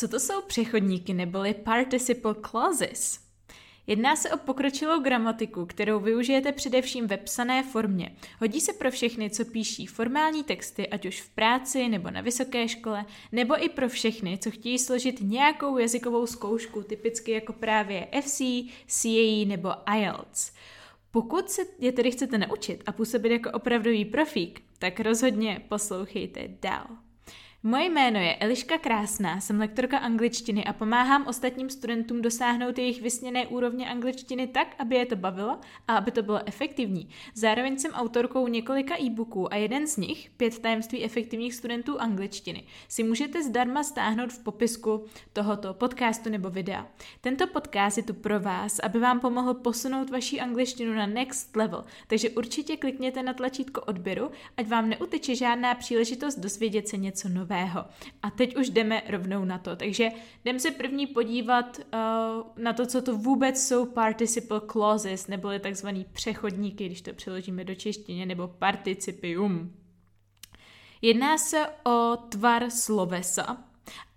Co to jsou přechodníky neboli participle clauses? Jedná se o pokročilou gramatiku, kterou využijete především ve psané formě. Hodí se pro všechny, co píší formální texty, ať už v práci nebo na vysoké škole, nebo i pro všechny, co chtějí složit nějakou jazykovou zkoušku, typicky jako právě FC, CAE nebo IELTS. Pokud se je tedy chcete naučit a působit jako opravdový profík, tak rozhodně poslouchejte dál. Moje jméno je Eliška Krásná, jsem lektorka angličtiny a pomáhám ostatním studentům dosáhnout jejich vysněné úrovně angličtiny tak, aby je to bavilo a aby to bylo efektivní. Zároveň jsem autorkou několika e-booků a jeden z nich, Pět tajemství efektivních studentů angličtiny, si můžete zdarma stáhnout v popisku tohoto podcastu nebo videa. Tento podcast je tu pro vás, aby vám pomohl posunout vaši angličtinu na next level, takže určitě klikněte na tlačítko odběru, ať vám neuteče žádná příležitost dozvědět se něco nového nového. A teď už jdeme rovnou na to. Takže jdeme se první podívat uh, na to, co to vůbec jsou participle clauses, neboli takzvaný přechodníky, když to přeložíme do češtiny, nebo participium. Jedná se o tvar slovesa,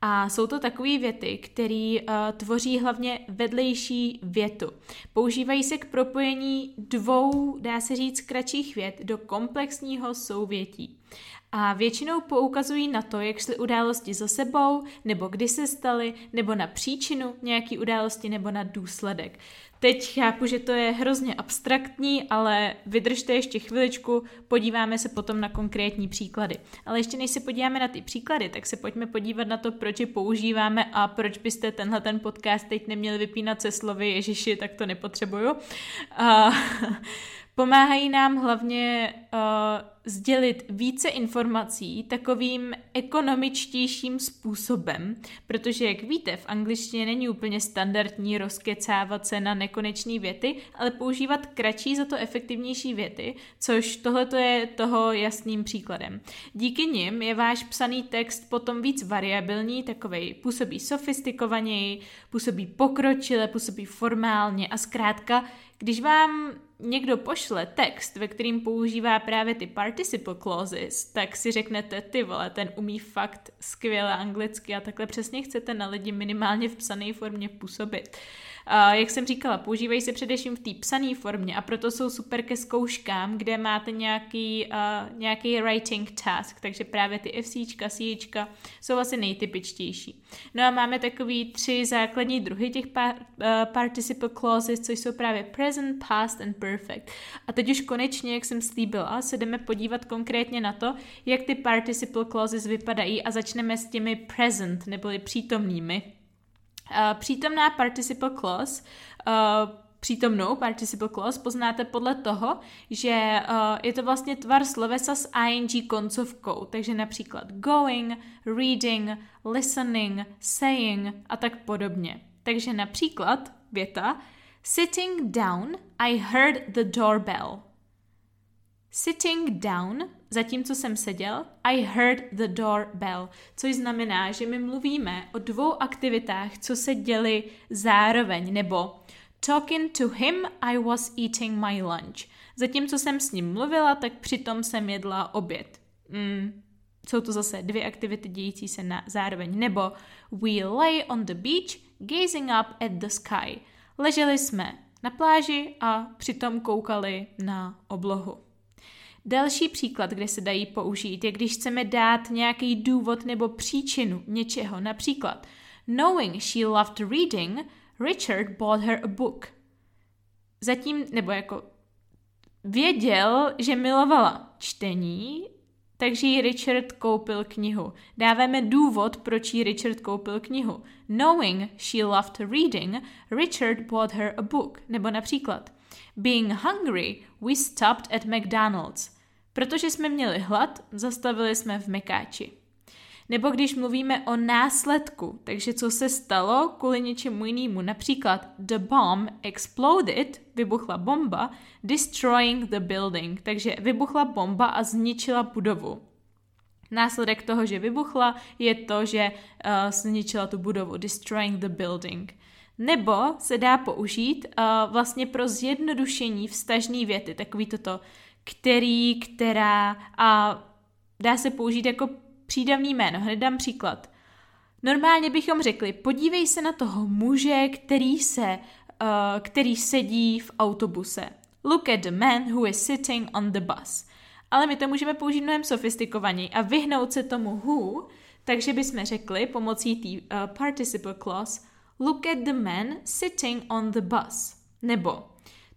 a jsou to takové věty, které uh, tvoří hlavně vedlejší větu. Používají se k propojení dvou, dá se říct, kratších vět do komplexního souvětí a většinou poukazují na to, jak šly události za sebou, nebo kdy se staly, nebo na příčinu nějaký události, nebo na důsledek. Teď chápu, že to je hrozně abstraktní, ale vydržte ještě chviličku, podíváme se potom na konkrétní příklady. Ale ještě než se podíváme na ty příklady, tak se pojďme podívat na to, proč je používáme a proč byste tenhle ten podcast teď neměli vypínat se slovy Ježiši, tak to nepotřebuju. Uh, Pomáhají nám hlavně uh, sdělit více informací takovým ekonomičtějším způsobem, protože, jak víte, v angličtině není úplně standardní rozkecávat se na nekonečné věty, ale používat kratší za to efektivnější věty, což tohle je toho jasným příkladem. Díky nim je váš psaný text potom víc variabilní, takovej působí sofistikovaněji, působí pokročile, působí formálně a zkrátka, když vám někdo pošle text, ve kterým používá právě ty participle clauses, tak si řeknete, ty vole, ten umí fakt skvěle anglicky a takhle přesně chcete na lidi minimálně v psané formě působit. Uh, jak jsem říkala, používají se především v té psané formě a proto jsou super ke zkouškám, kde máte nějaký, uh, nějaký writing task, takže právě ty FCčka, CIčka jsou asi nejtypičtější. No a máme takový tři základní druhy těch par, uh, participle clauses, což jsou právě present, past and perfect. A teď už konečně, jak jsem slíbila, se jdeme podívat konkrétně na to, jak ty participle clauses vypadají a začneme s těmi present, neboli přítomnými. Uh, přítomná participle clause uh, přítomnou participle clause poznáte podle toho, že uh, je to vlastně tvar slovesa s ing koncovkou, takže například going, reading, listening, saying a tak podobně. Takže například věta Sitting down, I heard the doorbell. Sitting down, zatímco jsem seděl, I heard the doorbell, což znamená, že my mluvíme o dvou aktivitách, co se děly zároveň, nebo talking to him, I was eating my lunch. Zatímco jsem s ním mluvila, tak přitom jsem jedla oběd. Mm, jsou to zase dvě aktivity dějící se na zároveň. Nebo we lay on the beach, gazing up at the sky. Leželi jsme na pláži a přitom koukali na oblohu. Další příklad, kde se dají použít, je když chceme dát nějaký důvod nebo příčinu něčeho. Například, knowing she loved reading, Richard bought her a book. Zatím, nebo jako věděl, že milovala čtení, takže jí Richard koupil knihu. Dáváme důvod, proč jí Richard koupil knihu. Knowing she loved reading, Richard bought her a book. Nebo například, being hungry, we stopped at McDonald's. Protože jsme měli hlad, zastavili jsme v Mekáči. Nebo když mluvíme o následku, takže co se stalo kvůli něčemu jinému, například the bomb exploded, vybuchla bomba, destroying the building, takže vybuchla bomba a zničila budovu. Následek toho, že vybuchla, je to, že uh, zničila tu budovu, destroying the building. Nebo se dá použít uh, vlastně pro zjednodušení vztažné věty, takový toto který, která a dá se použít jako přídavný jméno. Hned dám příklad. Normálně bychom řekli, podívej se na toho muže, který se, uh, který sedí v autobuse. Look at the man who is sitting on the bus. Ale my to můžeme použít mnohem sofistikovaněji a vyhnout se tomu who, takže bychom řekli pomocí té uh, participle clause Look at the man sitting on the bus. Nebo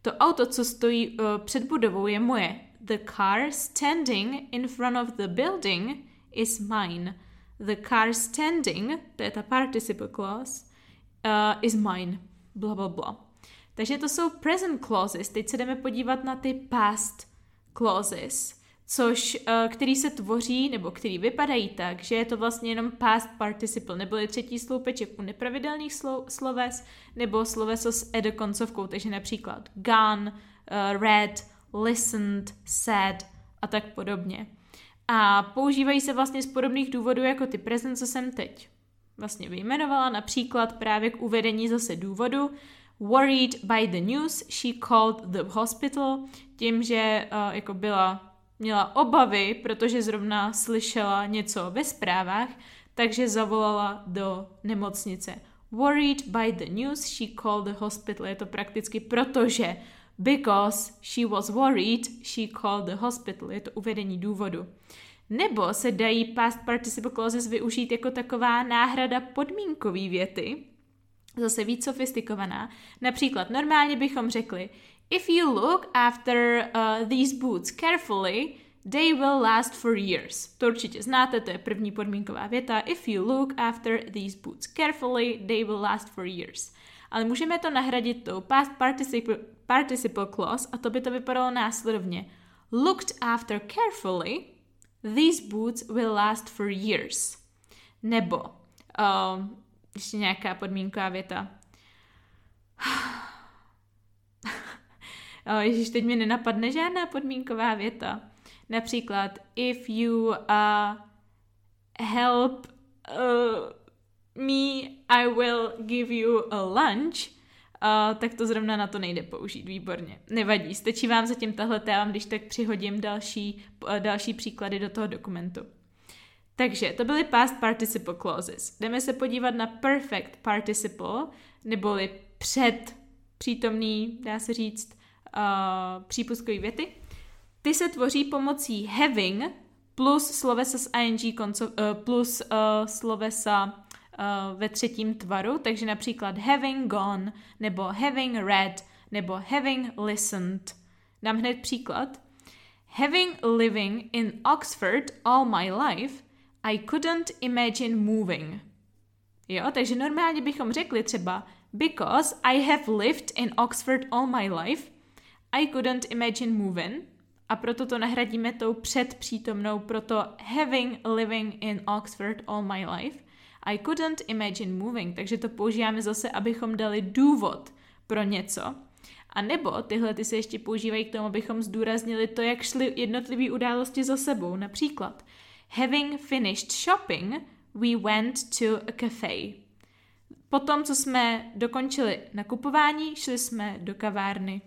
to auto, co stojí uh, před budovou, je moje. The car standing in front of the building is mine. The car standing, to je ta participle clause, uh, is mine. Bla, bla, bla. Takže to jsou present clauses. Teď se jdeme podívat na ty past clauses, což, uh, který se tvoří, nebo který vypadají tak, že je to vlastně jenom past participle, neboli třetí sloupeček u nepravidelných slo- sloves, nebo sloveso s ed koncovkou, takže například gone, uh, read, listened, said a tak podobně. A používají se vlastně z podobných důvodů jako ty present, co jsem teď vlastně vyjmenovala, například právě k uvedení zase důvodu. Worried by the news, she called the hospital, tím, že uh, jako byla, měla obavy, protože zrovna slyšela něco ve zprávách, takže zavolala do nemocnice. Worried by the news, she called the hospital. Je to prakticky protože Because she was worried, she called the hospital. Je to uvedení důvodu. Nebo se dají past participle clauses využít jako taková náhrada podmínkové věty, zase víc sofistikovaná. Například normálně bychom řekli If you look after uh, these boots carefully, they will last for years. To určitě znáte, to je první podmínková věta. If you look after these boots carefully, they will last for years. Ale můžeme to nahradit tou past participle, participle clause a to by to vypadalo následovně. Looked after carefully, these boots will last for years. Nebo uh, ještě nějaká podmínková věta. oh, Ježíš, teď mi nenapadne žádná podmínková věta. Například, if you uh, help uh, me, I will give you a lunch, uh, tak to zrovna na to nejde použít, výborně. Nevadí, stačí vám zatím tahle, vám když tak přihodím další, uh, další příklady do toho dokumentu. Takže to byly past participle clauses. Jdeme se podívat na perfect participle, neboli před přítomný, dá se říct, uh, přípustkový věty. Ty se tvoří pomocí having plus slovesa s ing konco, uh, plus uh, slovesa uh, ve třetím tvaru, takže například having gone, nebo having read, nebo having listened. Dám hned příklad. Having living in Oxford all my life, I couldn't imagine moving. Jo, takže normálně bychom řekli třeba Because I have lived in Oxford all my life, I couldn't imagine moving. A proto to nahradíme tou předpřítomnou, proto having living in Oxford all my life. I couldn't imagine moving, takže to používáme zase, abychom dali důvod pro něco. A nebo tyhle ty se ještě používají k tomu, abychom zdůraznili to, jak šly jednotlivé události za sebou. Například, having finished shopping, we went to a cafe. Potom, co jsme dokončili nakupování, šli jsme do kavárny.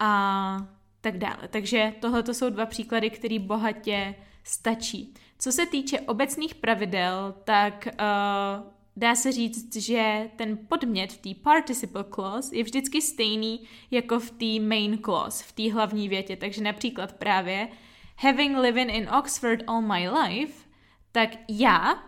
A tak dále. Takže tohle to jsou dva příklady, které bohatě stačí. Co se týče obecných pravidel, tak uh, dá se říct, že ten podmět v té participle clause je vždycky stejný jako v té main clause, v té hlavní větě. Takže například právě having living in Oxford all my life, tak já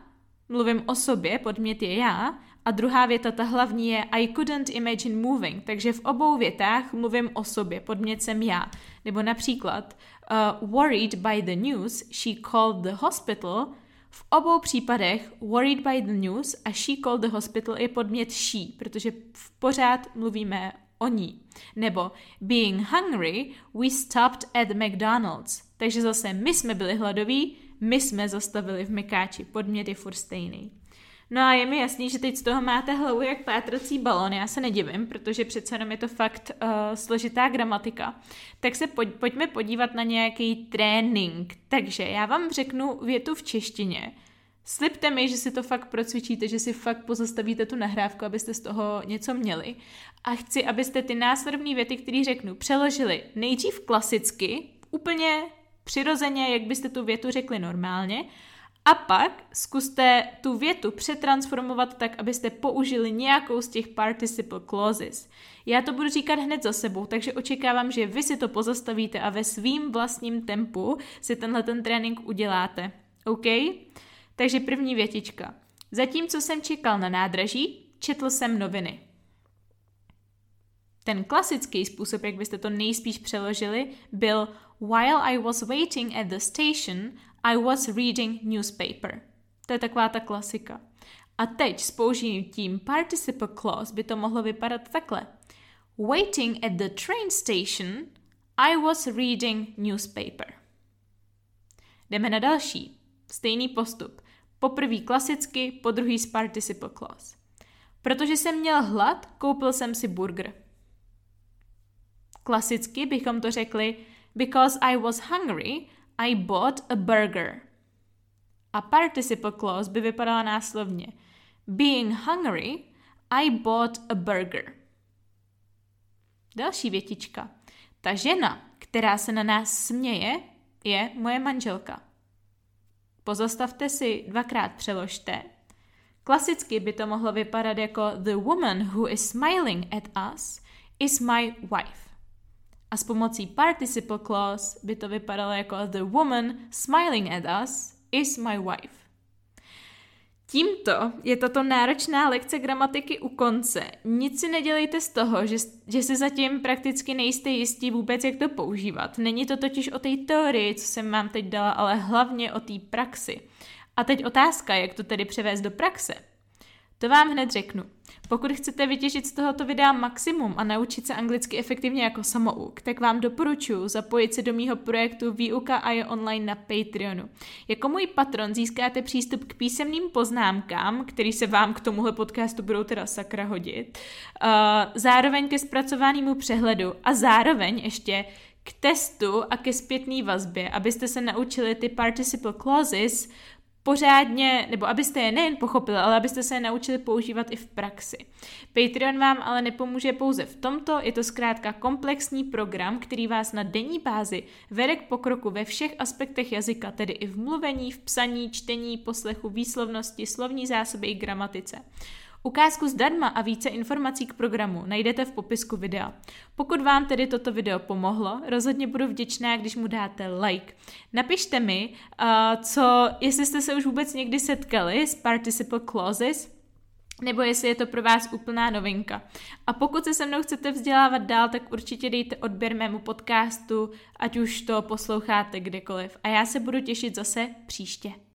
mluvím o sobě, podmět je já, a druhá věta, ta hlavní je I couldn't imagine moving, takže v obou větách mluvím o sobě, podmět jsem já. Nebo například uh, worried by the news, she called the hospital. V obou případech worried by the news a she called the hospital je podmět she, protože v pořád mluvíme o ní. Nebo being hungry, we stopped at McDonald's. Takže zase my jsme byli hladoví, my jsme zastavili v Mekáči. Podmět je furt stejný. No a je mi jasný, že teď z toho máte hlavu jak pátrací balon, já se nedivím, protože přece jenom je to fakt uh, složitá gramatika. Tak se pojď, pojďme podívat na nějaký trénink. Takže já vám řeknu větu v češtině. Slibte mi, že si to fakt procvičíte, že si fakt pozastavíte tu nahrávku, abyste z toho něco měli. A chci, abyste ty následovné věty, které řeknu, přeložili nejdřív klasicky, úplně přirozeně, jak byste tu větu řekli normálně, A pak zkuste tu větu přetransformovat tak, abyste použili nějakou z těch participle clauses. Já to budu říkat hned za sebou, takže očekávám, že vy si to pozastavíte a ve svým vlastním tempu si tenhle ten trénink uděláte. OK? Takže první větička. Zatímco jsem čekal na nádraží, četl jsem noviny. Ten klasický způsob, jak byste to nejspíš přeložili, byl While I was waiting at the station, I was reading newspaper. To je taková ta klasika. A teď s použitím participle clause by to mohlo vypadat takhle. Waiting at the train station, I was reading newspaper. Jdeme na další. Stejný postup. Poprvý klasicky, po druhý s participle clause. Protože jsem měl hlad, koupil jsem si burger. Klasicky bychom to řekli Because I was hungry, I bought a burger. A participle clause by vypadala náslovně Being hungry, I bought a burger. Další větička. Ta žena, která se na nás směje, je moje manželka. Pozastavte si, dvakrát přeložte. Klasicky by to mohlo vypadat jako The woman who is smiling at us is my wife. A s pomocí participle clause by to vypadalo jako The woman smiling at us is my wife. Tímto je tato náročná lekce gramatiky u konce. Nic si nedělejte z toho, že, že si zatím prakticky nejste jistí vůbec, jak to používat. Není to totiž o té teorii, co jsem vám teď dala, ale hlavně o té praxi. A teď otázka, jak to tedy převést do praxe. To vám hned řeknu. Pokud chcete vytěžit z tohoto videa maximum a naučit se anglicky efektivně jako samouk, tak vám doporučuji zapojit se do mýho projektu Výuka a je online na Patreonu. Jako můj patron získáte přístup k písemným poznámkám, který se vám k tomuhle podcastu budou teda sakra hodit, uh, zároveň ke zpracovanému přehledu a zároveň ještě k testu a ke zpětné vazbě, abyste se naučili ty participle clauses pořádně, nebo abyste je nejen pochopili, ale abyste se je naučili používat i v praxi. Patreon vám ale nepomůže pouze v tomto, je to zkrátka komplexní program, který vás na denní bázi vede k pokroku ve všech aspektech jazyka, tedy i v mluvení, v psaní, čtení, poslechu, výslovnosti, slovní zásoby i gramatice. Ukázku zdarma a více informací k programu najdete v popisku videa. Pokud vám tedy toto video pomohlo, rozhodně budu vděčná, když mu dáte like. Napište mi, uh, co, jestli jste se už vůbec někdy setkali s participle clauses, nebo jestli je to pro vás úplná novinka. A pokud se se mnou chcete vzdělávat dál, tak určitě dejte odběr mému podcastu, ať už to posloucháte kdekoliv. A já se budu těšit zase příště.